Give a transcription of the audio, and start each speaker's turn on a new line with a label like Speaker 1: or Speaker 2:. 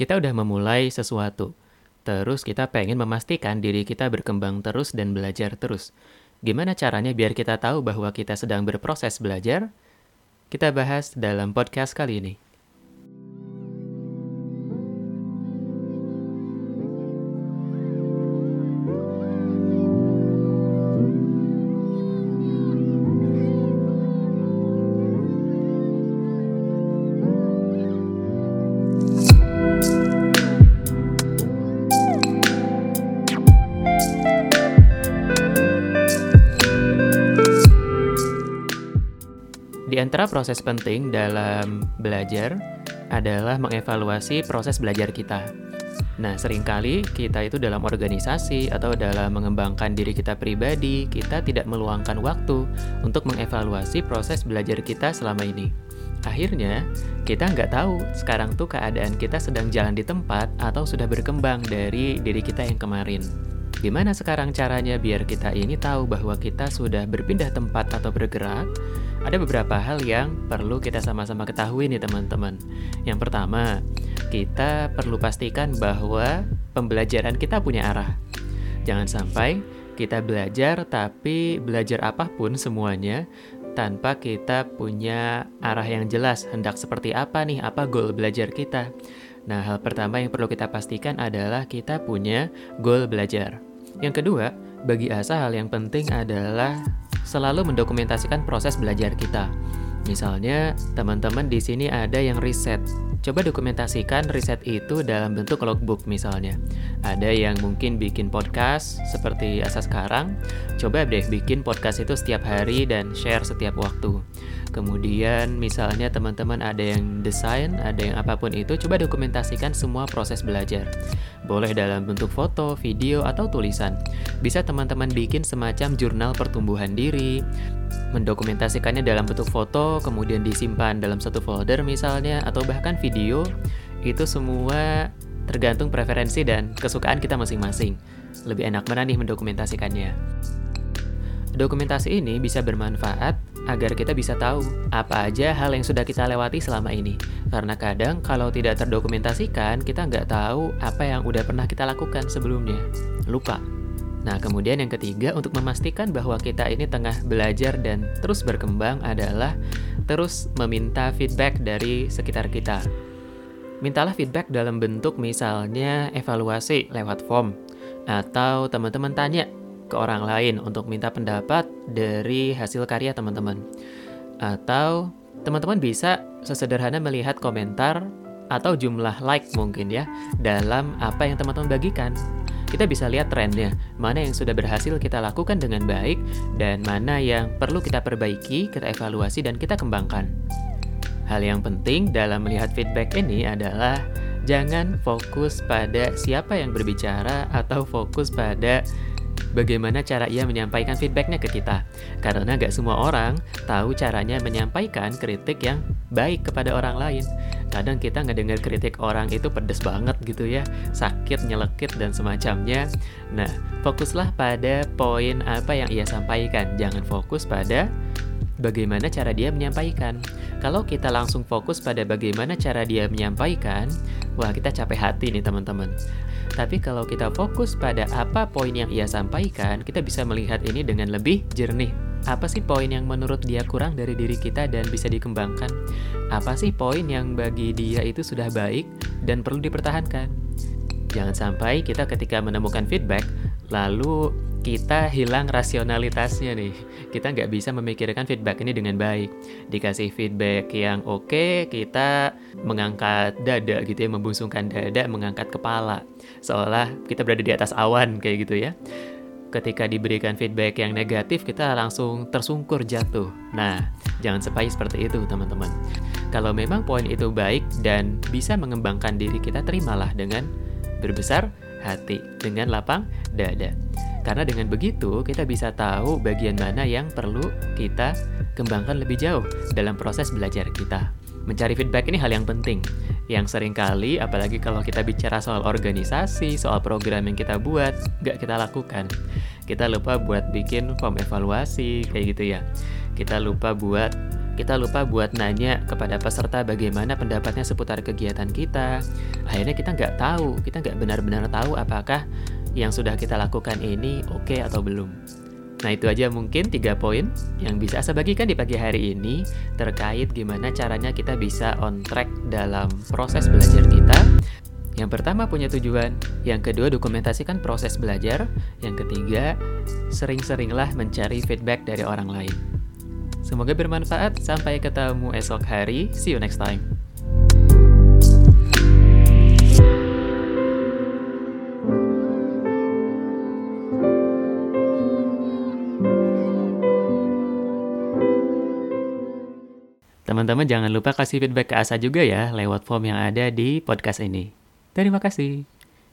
Speaker 1: Kita udah memulai sesuatu, terus kita pengen memastikan diri kita berkembang terus dan belajar terus. Gimana caranya biar kita tahu bahwa kita sedang berproses belajar? Kita bahas dalam podcast kali ini. Antara proses penting dalam belajar adalah mengevaluasi proses belajar kita. Nah, sering kali kita itu dalam organisasi atau dalam mengembangkan diri kita pribadi, kita tidak meluangkan waktu untuk mengevaluasi proses belajar kita selama ini. Akhirnya, kita nggak tahu sekarang tuh keadaan kita sedang jalan di tempat atau sudah berkembang dari diri kita yang kemarin. Gimana sekarang caranya biar kita ini tahu bahwa kita sudah berpindah tempat atau bergerak? Ada beberapa hal yang perlu kita sama-sama ketahui nih teman-teman. Yang pertama, kita perlu pastikan bahwa pembelajaran kita punya arah. Jangan sampai kita belajar tapi belajar apa pun semuanya tanpa kita punya arah yang jelas hendak seperti apa nih, apa goal belajar kita. Nah, hal pertama yang perlu kita pastikan adalah kita punya goal belajar. Yang kedua, bagi Asa hal yang penting adalah selalu mendokumentasikan proses belajar kita. Misalnya, teman-teman di sini ada yang riset. Coba dokumentasikan riset itu dalam bentuk logbook misalnya. Ada yang mungkin bikin podcast seperti Asa sekarang. Coba deh bikin podcast itu setiap hari dan share setiap waktu. Kemudian misalnya teman-teman ada yang desain, ada yang apa pun itu, coba dokumentasikan semua proses belajar. Boleh dalam bentuk foto, video, atau tulisan. Bisa teman-teman bikin semacam jurnal pertumbuhan diri, mendokumentasikannya dalam bentuk foto, kemudian disimpan dalam satu folder misalnya, atau bahkan video. Itu semua tergantung preferensi dan kesukaan kita masing-masing. Lebih enak mana nih mendokumentasikannya. Dokumentasi ini bisa bermanfaat agar kita bisa tahu apa aja hal yang sudah kita lewati selama ini. Karena kadang kalau tidak terdokumentasikan, kita nggak tahu apa yang udah pernah kita lakukan sebelumnya. Lupa. Nah, kemudian yang ketiga untuk memastikan bahwa kita ini tengah belajar dan terus berkembang adalah terus meminta feedback dari sekitar kita. Mintalah feedback dalam bentuk misalnya evaluasi lewat form atau teman-teman tanya ke orang lain untuk minta pendapat dari hasil karya teman-teman. Atau teman-teman bisa sesederhana melihat komentar atau jumlah like mungkin ya dalam apa yang teman-teman bagikan. Kita bisa lihat trennya, mana yang sudah berhasil kita lakukan dengan baik dan mana yang perlu kita perbaiki, kita evaluasi dan kita kembangkan. Hal yang penting dalam melihat feedback ini adalah jangan fokus pada siapa yang berbicara atau fokus pada bagaimana cara ia menyampaikan feedbacknya ke kita. Karena gak semua orang tahu caranya menyampaikan kritik yang baik kepada orang lain. Kadang kita ngedengar kritik orang itu pedes banget gitu ya, sakit, nyelekit, dan semacamnya. Nah, fokuslah pada poin apa yang ia sampaikan. Jangan fokus pada bagaimana cara dia menyampaikan. Kalau kita langsung fokus pada bagaimana cara dia menyampaikan, wah kita capek hati nih teman-teman. Tapi kalau kita fokus pada apa poin yang ia sampaikan, kita bisa melihat ini dengan lebih jernih. Apa sih poin yang menurut dia kurang dari diri kita dan bisa dikembangkan? Apa sih poin yang bagi dia itu sudah baik dan perlu dipertahankan? Jangan sampai kita ketika menemukan feedback, lalu kita hilang rasionalitasnya nih. Kita nggak bisa memikirkan feedback ini dengan baik. Dikasih feedback yang oke, kita mengangkat dada gitu ya, membusungkan dada, mengangkat kepala. Seolah kita berada di atas awan kayak gitu ya. Ketika diberikan feedback yang negatif, kita langsung tersungkur jatuh. Nah, jangan sampai seperti itu teman-teman. Kalau memang poin itu baik dan bisa mengembangkan diri kita, terimalah dengan berbesar hati, dengan lapang dada. Karena dengan begitu kita bisa tahu bagian mana yang perlu kita kembangkan lebih jauh dalam proses belajar kita. Mencari feedback ini hal yang penting, yang sering kali, apalagi kalau kita bicara soal organisasi, soal program yang kita buat, nggak kita lakukan. Kita lupa buat bikin form evaluasi, kayak gitu ya. Kita lupa buat kita lupa buat nanya kepada peserta bagaimana pendapatnya seputar kegiatan kita. Akhirnya kita nggak tahu, kita nggak benar-benar tahu apakah yang sudah kita lakukan ini oke okay atau belum. Nah itu aja mungkin tiga poin yang bisa saya bagikan di pagi hari ini terkait gimana caranya kita bisa on track dalam proses belajar kita. Yang pertama punya tujuan, yang kedua dokumentasikan proses belajar, yang ketiga sering-seringlah mencari feedback dari orang lain. Semoga bermanfaat. Sampai ketemu esok hari. See you next time. Teman-teman jangan lupa kasih feedback ke Asa juga ya lewat form yang ada di podcast ini. Terima kasih.